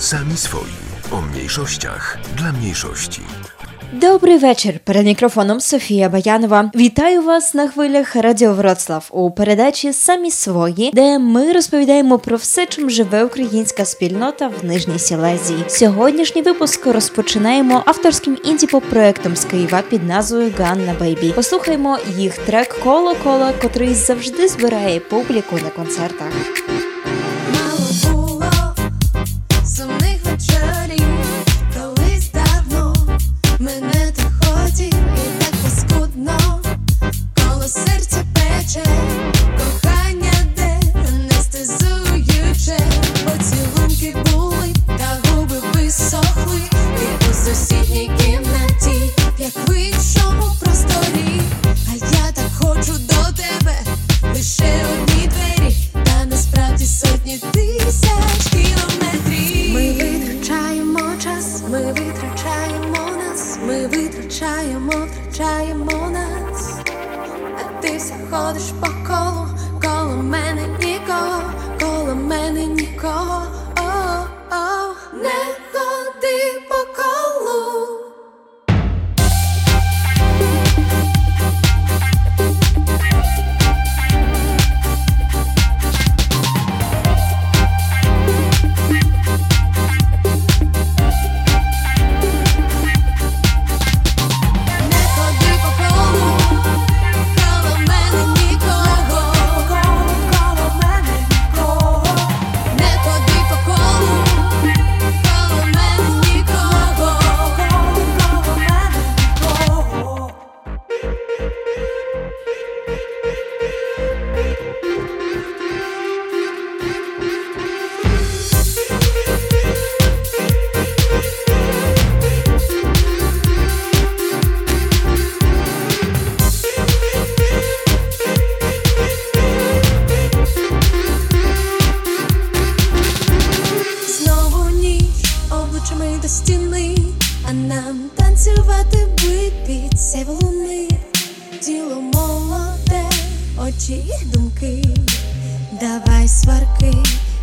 Sami swoi. O mniejszościach dla mniejszości. Добрий вечір. Перед мікрофоном Софія Баянова. Вітаю вас на хвилях Радіо Вроцлав у передачі Самі свої, де ми розповідаємо про все, чим живе українська спільнота в Нижній Сілезії. Сьогоднішній випуск розпочинаємо авторським інді-поп проектом з Києва під назвою Ганна Бейбі. Послухаймо їх трек Коло Коло, котрий завжди збирає публіку на концертах.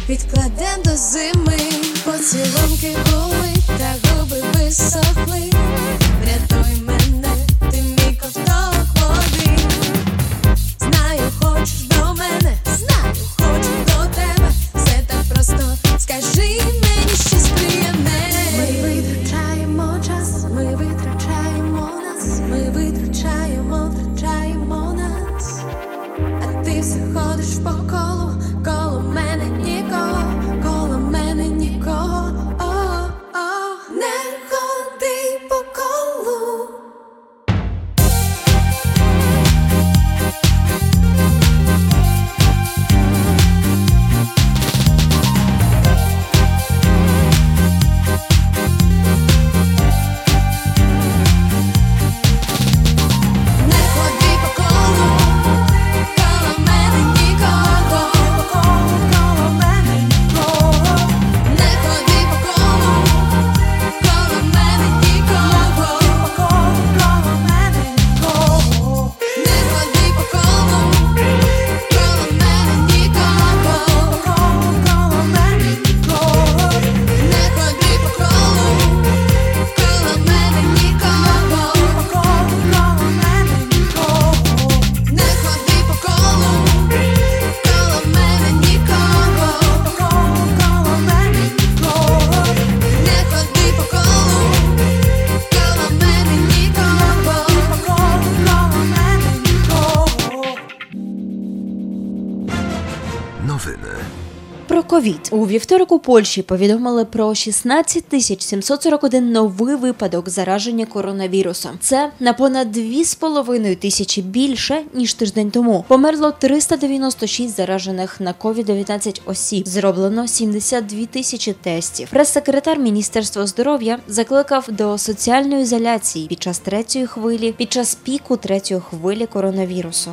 Відкладем до зими. Поцілунки були, та губи висохли. Ковід у вівторок у Польщі повідомили про 16 тисяч 741 новий випадок зараження коронавірусом. Це на понад 2,5 тисячі більше ніж тиждень тому. Померло 396 заражених на COVID-19 осіб. Зроблено 72 тисячі тестів. Прес-секретар Міністерства здоров'я закликав до соціальної ізоляції під час третьої хвилі, під час піку третьої хвилі коронавірусу.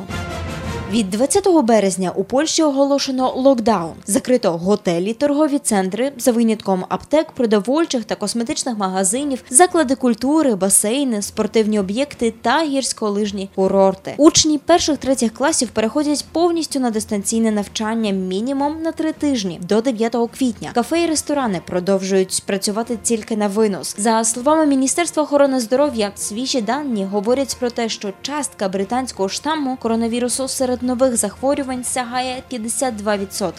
Від 20 березня у Польщі оголошено локдаун. Закрито готелі, торгові центри за винятком аптек, продовольчих та косметичних магазинів, заклади культури, басейни, спортивні об'єкти та гірськолижні курорти. Учні перших третіх класів переходять повністю на дистанційне навчання мінімум на три тижні до 9 квітня. Кафе і ресторани продовжують працювати тільки на винос. За словами Міністерства охорони здоров'я, свіжі дані говорять про те, що частка британського штаму коронавірусу серед нових захворювань сягає 52%.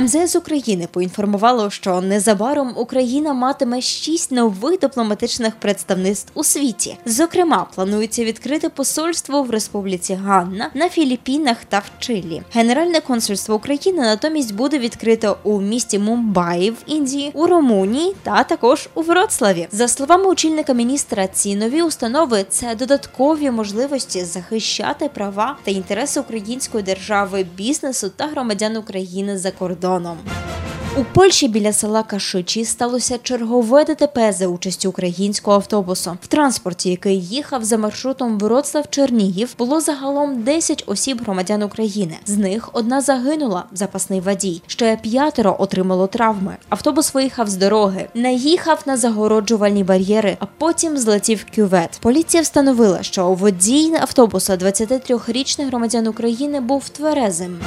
МЗС України поінформувало, що незабаром Україна матиме шість нових дипломатичних представництв у світі. Зокрема, планується відкрити посольство в Республіці Ганна на Філіппінах та в Чилі. Генеральне консульство України натомість буде відкрито у місті Мумбаї в Індії, у Румунії та також у Вроцлаві. За словами очільника міністра, ці нові установи це додаткові можливості захищати права та інтереси української держави, бізнесу та громадян України за кордоном. У Польщі біля села Кашичі сталося чергове ДТП за участю українського автобусу. В транспорті, який їхав за маршрутом Вроцлав Чернігів, було загалом 10 осіб громадян України. З них одна загинула, запасний водій. Ще п'ятеро отримало травми. Автобус виїхав з дороги, наїхав на загороджувальні бар'єри, а потім злетів кювет. Поліція встановила, що водій автобуса 23-річний громадян України був тверезим.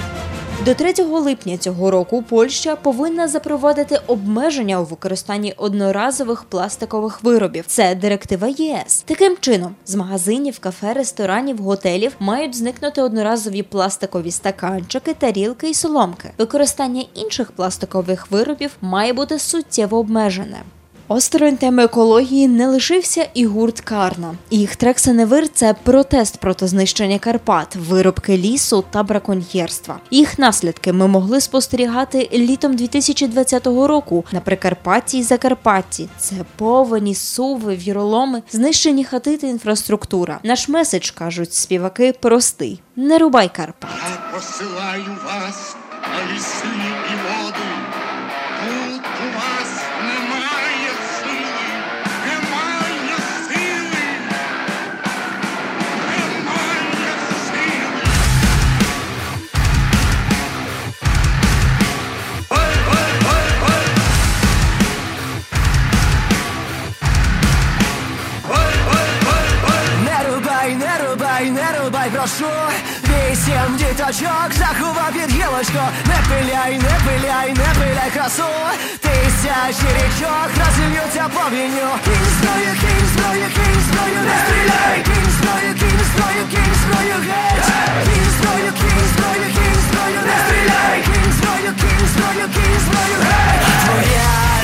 До 3 липня цього року Польща повинна запровадити обмеження у використанні одноразових пластикових виробів. Це директива ЄС. Таким чином, з магазинів, кафе, ресторанів, готелів мають зникнути одноразові пластикові стаканчики, тарілки і соломки. Використання інших пластикових виробів має бути суттєво обмежене. Осторонь теми екології не лишився і гурт Карна. Їх трек Сеневир це протест проти знищення Карпат, виробки лісу та браконьєрства. Їх наслідки ми могли спостерігати літом 2020 року на Прикарпатті і Закарпатті. Це повені, суви, віроломи, знищені хати та інфраструктура. Наш меседж кажуть співаки простий: не рубай Карпат. Я посилаю вас на ліси і прошу Вісім діточок заховав під гілочку. Не пиляй, не пиляй, не пиляй красу Тисячі річок розільються по війню Кінь зброю, кінь зброю, кінь зброю, не стріляй. Кінь зброю, кінь зброю, кінь зброю, геть. Кінь зброю, кінь зброю, кінь зброю, не стріляй. Кінь зброю, кінь зброю, кінь зброю, геть. Твоя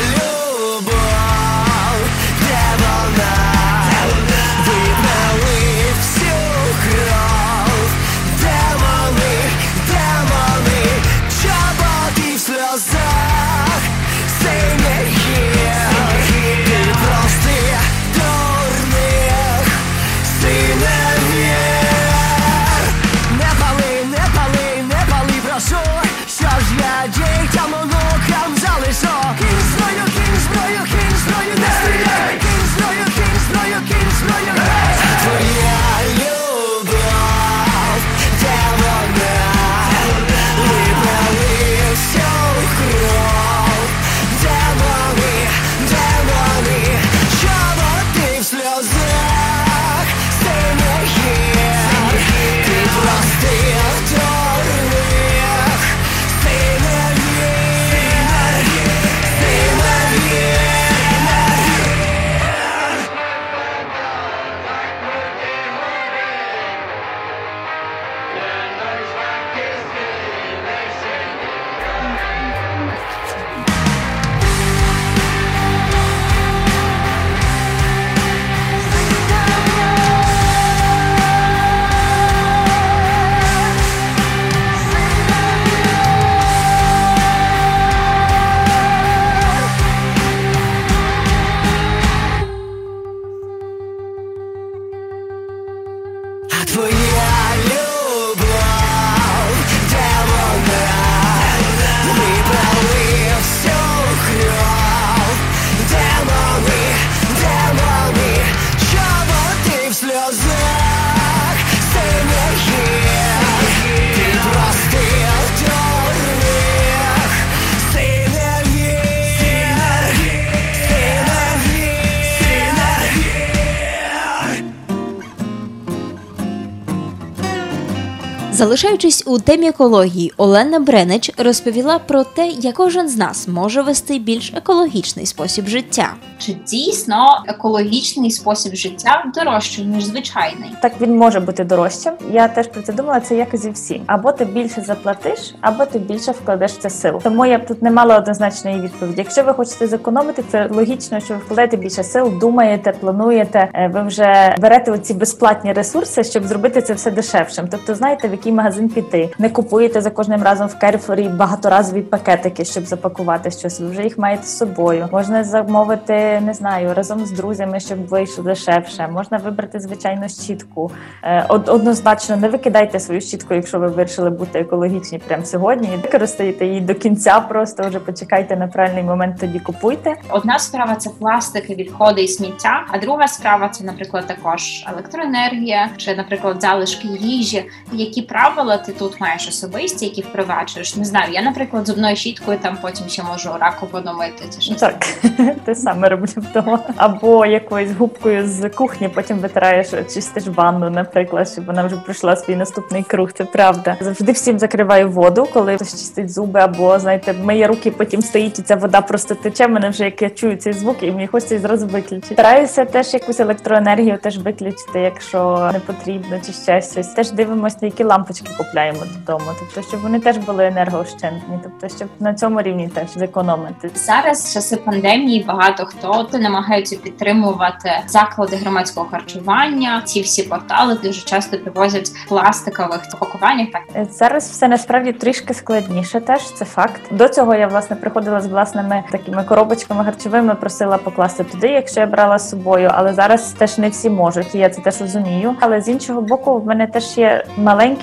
Залишаючись у темі екології, Олена Бренич розповіла про те, як кожен з нас може вести більш екологічний спосіб життя. Чи дійсно екологічний спосіб життя дорожчий ніж звичайний? Так він може бути дорожчим. Я теж про це думала. Це як і зі всім. Або ти більше заплатиш, або ти більше вкладеш це сил. Тому я б тут не мала однозначної відповіді. Якщо ви хочете зекономити, це логічно, що ви вкладаєте більше сил, думаєте, плануєте. е, Ви вже берете оці безплатні ресурси, щоб зробити це все дешевшим. Тобто, знаєте, в який магазин піти. Не купуєте за кожним разом в Керфорі багаторазові пакетики, щоб запакувати щось. Ви вже їх маєте з собою. Можна замовити, не знаю, разом з друзями, щоб вийшло дешевше. Можна вибрати звичайну щітку. Е, Однозначно, не викидайте свою щітку, якщо ви вирішили бути екологічні прямо сьогодні. Використайте її до кінця, просто вже почекайте на правильний момент, тоді купуйте. Одна справа це пластики, відходи і сміття, а друга справа це, наприклад, також електроенергія чи, наприклад, залишки їжі. Які правила ти тут маєш особисті, які впроваджуєш? Не знаю. Я, наприклад, зубною щіткою там потім ще можу раковину домити. Чи щось Так, те саме роблю вдома. Або якоюсь губкою з кухні, потім витираєш, чистиш ванну, наприклад, щоб вона вже пройшла свій наступний круг. Це правда. Завжди всім закриваю воду, коли хтось чистить зуби, або знаєте, миє руки, потім стоїть і ця вода просто тече. Мене вже як я чую цей звук, і мені хочеться зразу виключити. Стараюся теж якусь електроенергію теж виключити, якщо не потрібно, чи ще щось. Теж дивимося, які лампочки купляємо додому. Тобто, щоб вони теж були енергоощадні. Тобто, щоб на цьому рівні теж зекономити. Зараз часи пандемії багато хто то намагаються підтримувати заклади громадського харчування. Ці всі портали дуже часто привозять пластикових пакуваннях. Так Е, Зараз все насправді трішки складніше. Теж це факт. До цього я власне приходила з власними такими коробочками харчовими, просила покласти туди, якщо я брала з собою. Але зараз теж не всі можуть, і я це теж розумію. Але з іншого боку, в мене теж є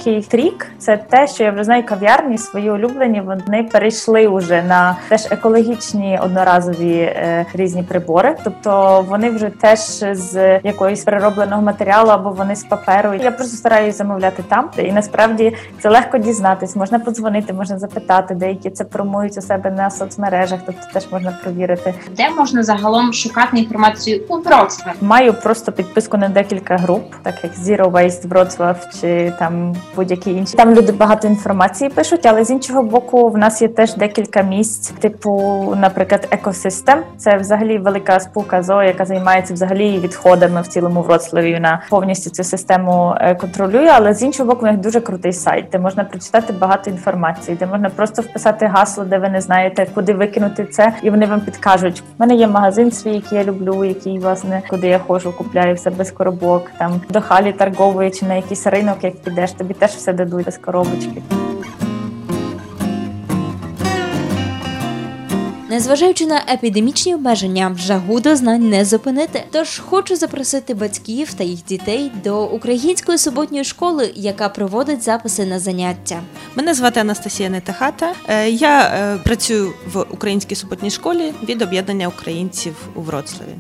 маленький трік. Це те, що я вже знаю, кав'ярні свої улюблені. Вони перейшли вже на теж екологічні одноразові е, різні прибори. Тобто вони вже теж з якоїсь переробленого матеріалу або вони з паперу. Я просто стараюся замовляти там. І насправді це легко дізнатись. Можна подзвонити, можна запитати, деякі це промують у себе на соцмережах, тобто теж можна провірити. де можна загалом шукати інформацію у Вроцлаві? Маю просто підписку на декілька груп, так як Zero Waste Wrocław чи там будь-які інші. Там люди багато інформації пишуть, але з іншого боку, в нас є теж декілька місць, типу, наприклад, екосистем. Це взагалі велика спілка ЗОО, яка займається взагалі відходами в цілому Вроцлаві. Вона повністю цю систему е, контролює. Але з іншого боку, у них дуже крутий сайт, де можна прочитати багато інформації, де можна просто вписати гасло, де ви не знаєте, куди викинути це, і вони вам підкажуть. У мене є магазин свій, який я люблю, який власне куди я ходжу, купляю все без коробок. Там до халі торгової чи на якийсь ринок, як підеш, тобі теж все дадуть без коробочки. Незважаючи на епідемічні обмеження, жагу до знань не зупинити. Тож хочу запросити батьків та їх дітей до української суботньої школи, яка проводить записи на заняття. Мене звати Анастасія Нетахата. Е, Я е, працюю в українській суботній школі від об'єднання українців у Вроцлаві.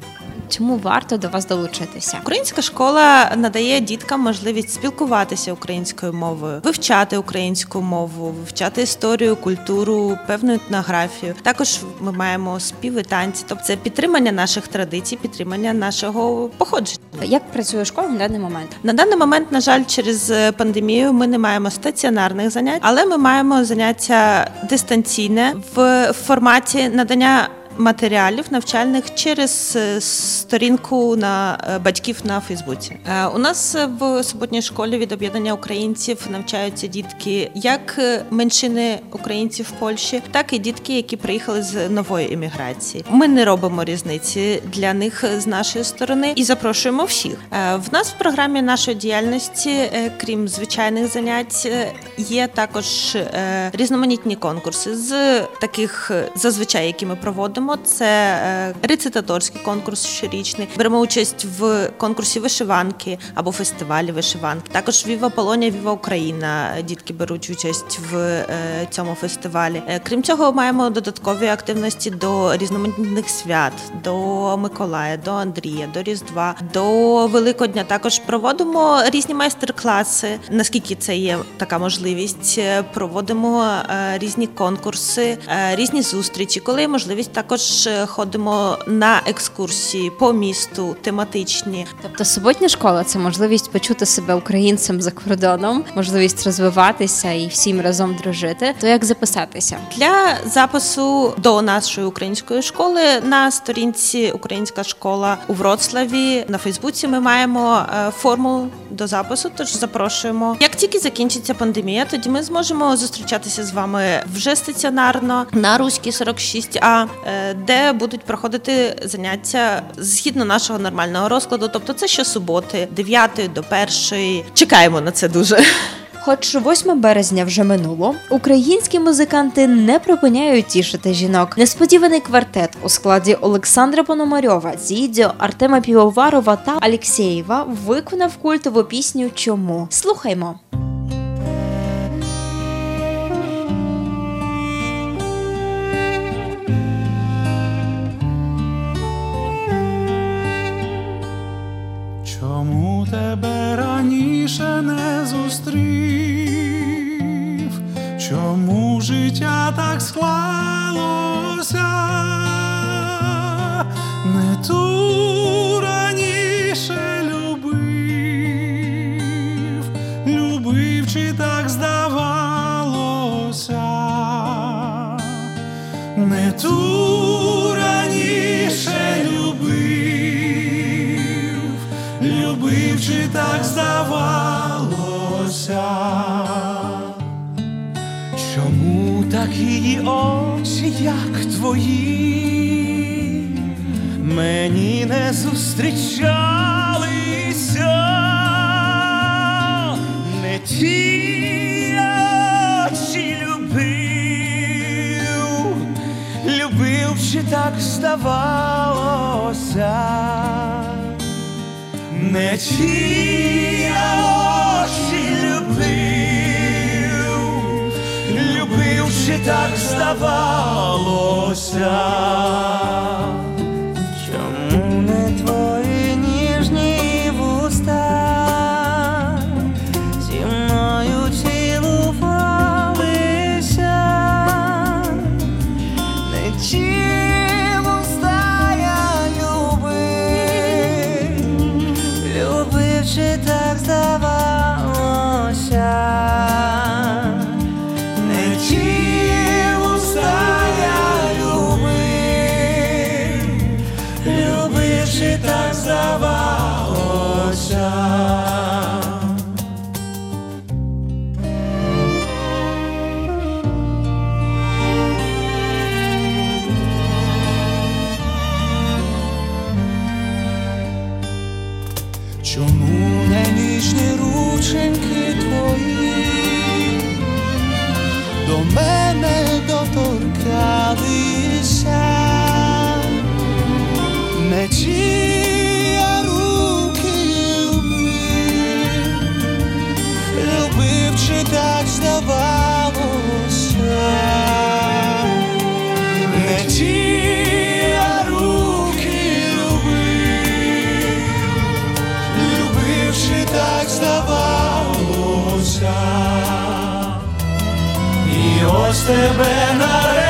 Чому варто до вас долучитися? Українська школа надає діткам можливість спілкуватися українською мовою, вивчати українську мову, вивчати історію, культуру, певну етнографію. Також ми маємо співи, танці, тобто це підтримання наших традицій, підтримання нашого походження. Як працює школа на даний момент? На даний момент, на жаль, через е, пандемію ми не маємо стаціонарних занять, але ми маємо заняття дистанційне в форматі надання. Матеріалів навчальних через е, сторінку на е, батьків на Фейсбуці. Е, У нас в суботній школі від об'єднання українців навчаються дітки як меншини українців в Польщі, так і дітки, які приїхали з нової еміграції. Ми не робимо різниці для них з нашої сторони і запрошуємо всіх. В нас в програмі нашої діяльності, крім звичайних занять, є також різноманітні конкурси з таких зазвичай, які ми проводимо. Це е, рецитаторський конкурс щорічний. Беремо участь в конкурсі вишиванки або фестивалі вишиванки. Також Віва Полонія, Віва Україна. Дітки беруть участь в е, цьому фестивалі. Е, Крім цього, маємо додаткові активності до різноманітних свят, до Миколая, до Андрія, до Різдва, до Великодня. Також проводимо різні майстер-класи. Наскільки це є така можливість, проводимо різні конкурси, різні зустрічі, коли є можливість також також е, ходимо на екскурсії по місту, тематичні. Тобто суботня школа це можливість почути себе українцем за кордоном, можливість розвиватися і всім разом дружити. То як записатися? Для запису до нашої української школи на сторінці Українська школа у Вроцлаві на Фейсбуці ми маємо е, форму до запису. Тож запрошуємо. Як тільки закінчиться пандемія, тоді ми зможемо зустрічатися з вами вже стаціонарно на Руській 46А, е, де будуть проходити заняття згідно нашого нормального розкладу. Тобто, це щосуботи, 9 до 1. Чекаємо на це дуже. Хоч 8 березня вже минуло, українські музиканти не припиняють тішити жінок. Несподіваний квартет у складі Олександра Пономарьова, Зідзьо, Артема Півоварова та Алєксєєва виконав культову пісню Чому слухаймо. Раніше не зустрів? Чому життя так склалося? Не ту раніше любив, любив чи так здавалося? Не ту раніше любив, любив чи так здавалося. Такі очі, як твої, мені не зустрічалися, не ті очі любив, любив чи так здавалося, не ті очі чи так здавалося. До мене доторкалися, ось тебе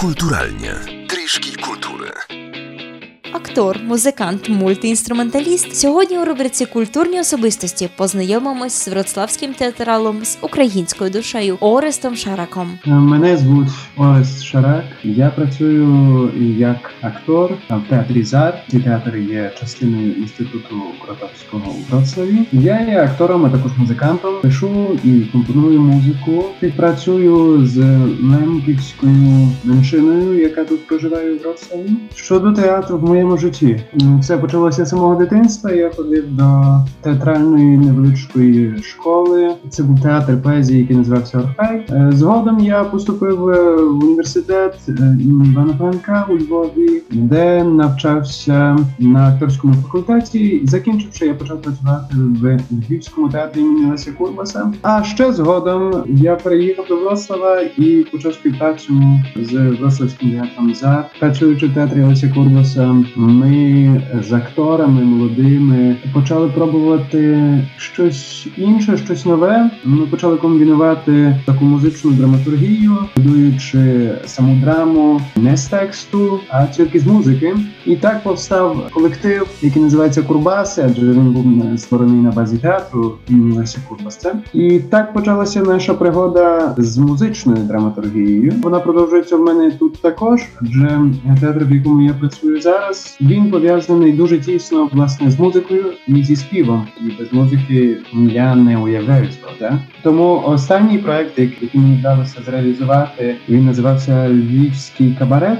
kulturalnie. Актор, музикант, мультиінструменталіст. Сьогодні у рубриці Культурні особистості познайомимось з вроцлавським театралом з українською душею Орестом Шараком. Мене звуть Орест Шарак. Я працюю як актор в театрі ЗАР. Цей театр є частиною інституту Кротовського у Вроцлаві. Я є актором, а також музикантом. Пишу і компоную музику. Співпрацюю з лемківською меншиною, яка тут проживає у Вроцлаві. Щодо театру в моєму житті, це почалося з самого дитинства. Я ходив до театральної невеличкої школи. Це був театр поезії, який називався Орфей. Е, Згодом я поступив е, в університет е, імені Івана Франка у Львові, де навчався на акторському факультеті. Закінчивши, я почав працювати в Львівському театрі імені Леся Курбаса. А ще згодом я переїхав до Вроцлава і почав співпрацю з Вроцлавським театром за працюючи в театрі Леся Курбаса. Ми з акторами молодими почали пробувати щось інше, щось нове. Ми почали комбінувати таку музичну драматургію, будуючи саму драму не з тексту, а тільки з музики. І так повстав колектив, який називається Курбаси, адже він був створений на базі театру імені Леся. І так почалася наша пригода з музичною драматургією. Вона продовжується в мене тут також, адже театр, в якому я працюю зараз, він пов'язаний дуже тісно власне з музикою і зі співом. І без музики я не уявляю. Так? Тому останній проект, який мені вдалося зреалізувати, він називався Львівський кабарет.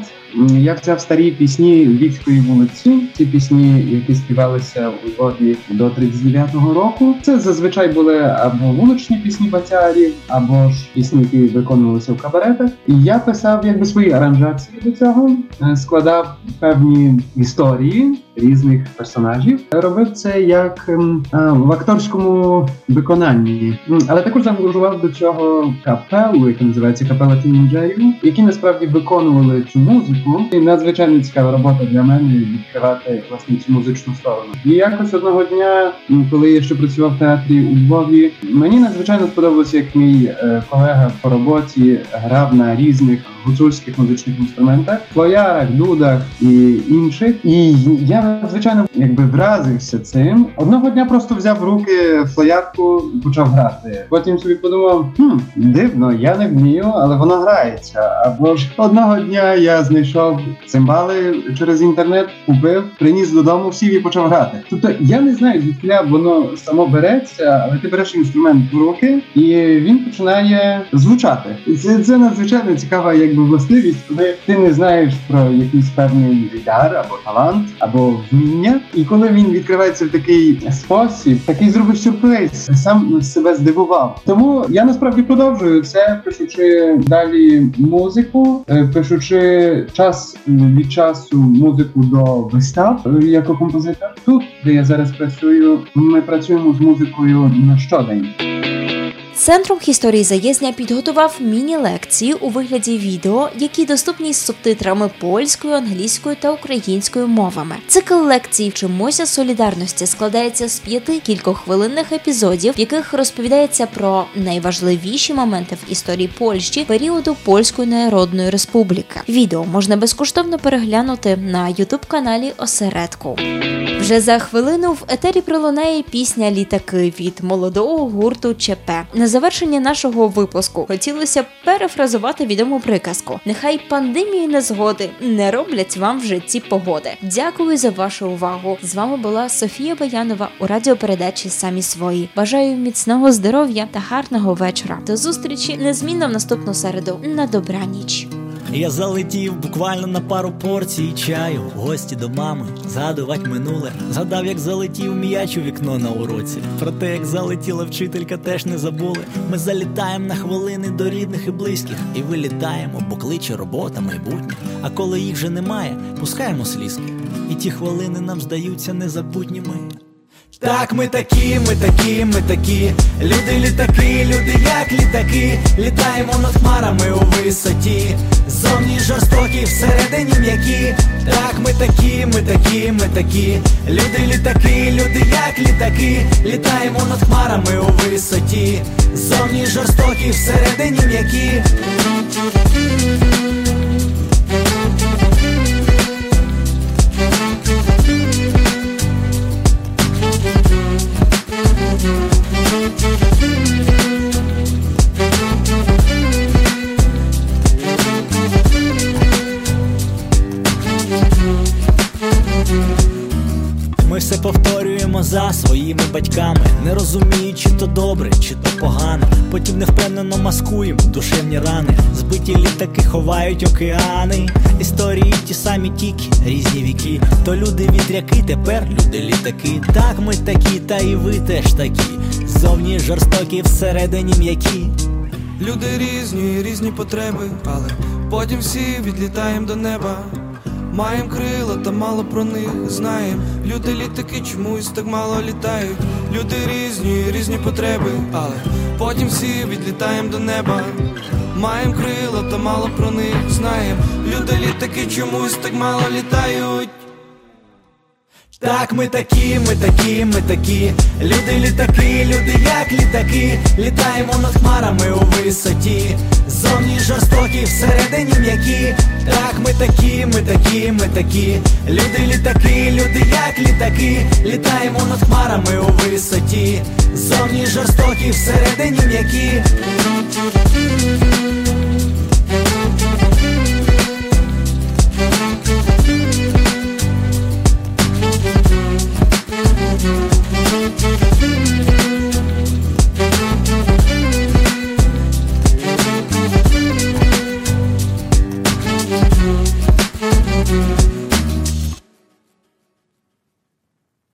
Я взяв старі пісні Львівської вулиці. Ці пісні, які співалися у Львові до 39-го року. Це зазвичай були або вуличні пісні бацярів, або ж пісні, які виконувалися в кабаретах. І я писав якби свої аранжації до цього, е, складав певні історії різних персонажів. Робив це як ем, в акторському виконанні, але також заангажував до цього капелу, яка називається капела тінейджерів, які насправді виконували цю музику. І надзвичайно цікава робота для мене відкривати власне цю музичну сторону. І якось одного дня, коли я ще працював в театрі у Львові, мені надзвичайно сподобалося, як мій е, колега по роботі грав на різних гуцульських музичних інструментах, флоярах, дудах і інших. І я надзвичайно якби вразився цим. Одного дня просто взяв руки флоярку почав грати. Потім собі подумав: хм, дивно, я не вмію, але воно грається. Або ж одного дня я знайшов цимбали через інтернет, купив, приніс додому, сів і почав грати. Тобто я не знаю, звідки воно само береться, але ти береш інструмент в руки, і він починає звучати. Це, це надзвичайно цікава якби властивість, коли ти не знаєш про якийсь певний дар або талант, або вміння. І коли він відкривається в такий спосіб, такий зробив сюрприз, сам себе здивував. Тому я насправді продовжую це, пишучи далі музику, е, пишучи час від часу музику до вистав е, як композитор. Тут, де я зараз працюю, ми працюємо з музикою на щодень. Центром історії заєзня підготував міні-лекції у вигляді відео, які доступні з субтитрами польською, англійською та українською мовами. Цикл лекцій «Вчимося солідарності складається з п'яти кількохвилинних епізодів, в яких розповідається про найважливіші моменти в історії Польщі періоду Польської Народної Республіки. Відео можна безкоштовно переглянути на ютуб каналі Осередку. Вже за хвилину в етері пролунає пісня Літаки від молодого гурту ЧП. Завершення нашого випуску хотілося б перефразувати відому приказку: нехай пандемії незгоди не роблять вам в житті погоди. Дякую за вашу увагу. З вами була Софія Баянова у радіопередачі Самі свої. Бажаю міцного здоров'я та гарного вечора. До зустрічі незмінно в наступну середу. На добраніч. Я залетів буквально на пару порцій чаю, в гості до мами, згадувать минуле. Згадав, як залетів м'яч у вікно на уроці. Про те, як залетіла вчителька, теж не забули. Ми залітаємо на хвилини до рідних і близьких, і вилітаємо, бо кличе робота, майбутнє. А коли їх вже немає, пускаємо слізки. І ті хвилини нам здаються незабутніми. Так, ми такі, ми такі, ми такі. Люди літаки, люди як літаки. Літаємо над хмарами у висоті. Зовні жорстокі, всередині м'які. Так, ми такі, ми такі, ми такі. Люди літаки, люди як літаки. Літаємо над хмарами у висоті. Зовні жорстокі, всередині м'які. Повторюємо за своїми батьками, не розуміючи, то добре, чи то погано. Потім невпевнено маскуємо душевні рани. Збиті літаки ховають океани. Історії ті самі тільки, різні віки. То люди вітряки, тепер люди літаки. Так ми такі, та і ви теж такі. Зовні жорстокі, всередині м'які. Люди різні, різні потреби, але потім всі відлітаємо до неба. Маєм крила, та мало про них знаєм. Люди літаки чомусь так мало літають. Люди різні, різні потреби, але потім всі відлітаємо до неба. Маєм крила, та мало про них знаєм. Люди літаки чомусь так мало літають. Так, ми такі, ми такі, ми такі. Люди літаки, люди як літаки. Літаємо над хмарами у висоті. Зовні жорстокі, всередині м'які. Так, ми такі, ми такі, ми такі. Люди літаки, люди як літаки. Літаємо над хмарами у висоті. Зовні жорстокі, всередині м'які.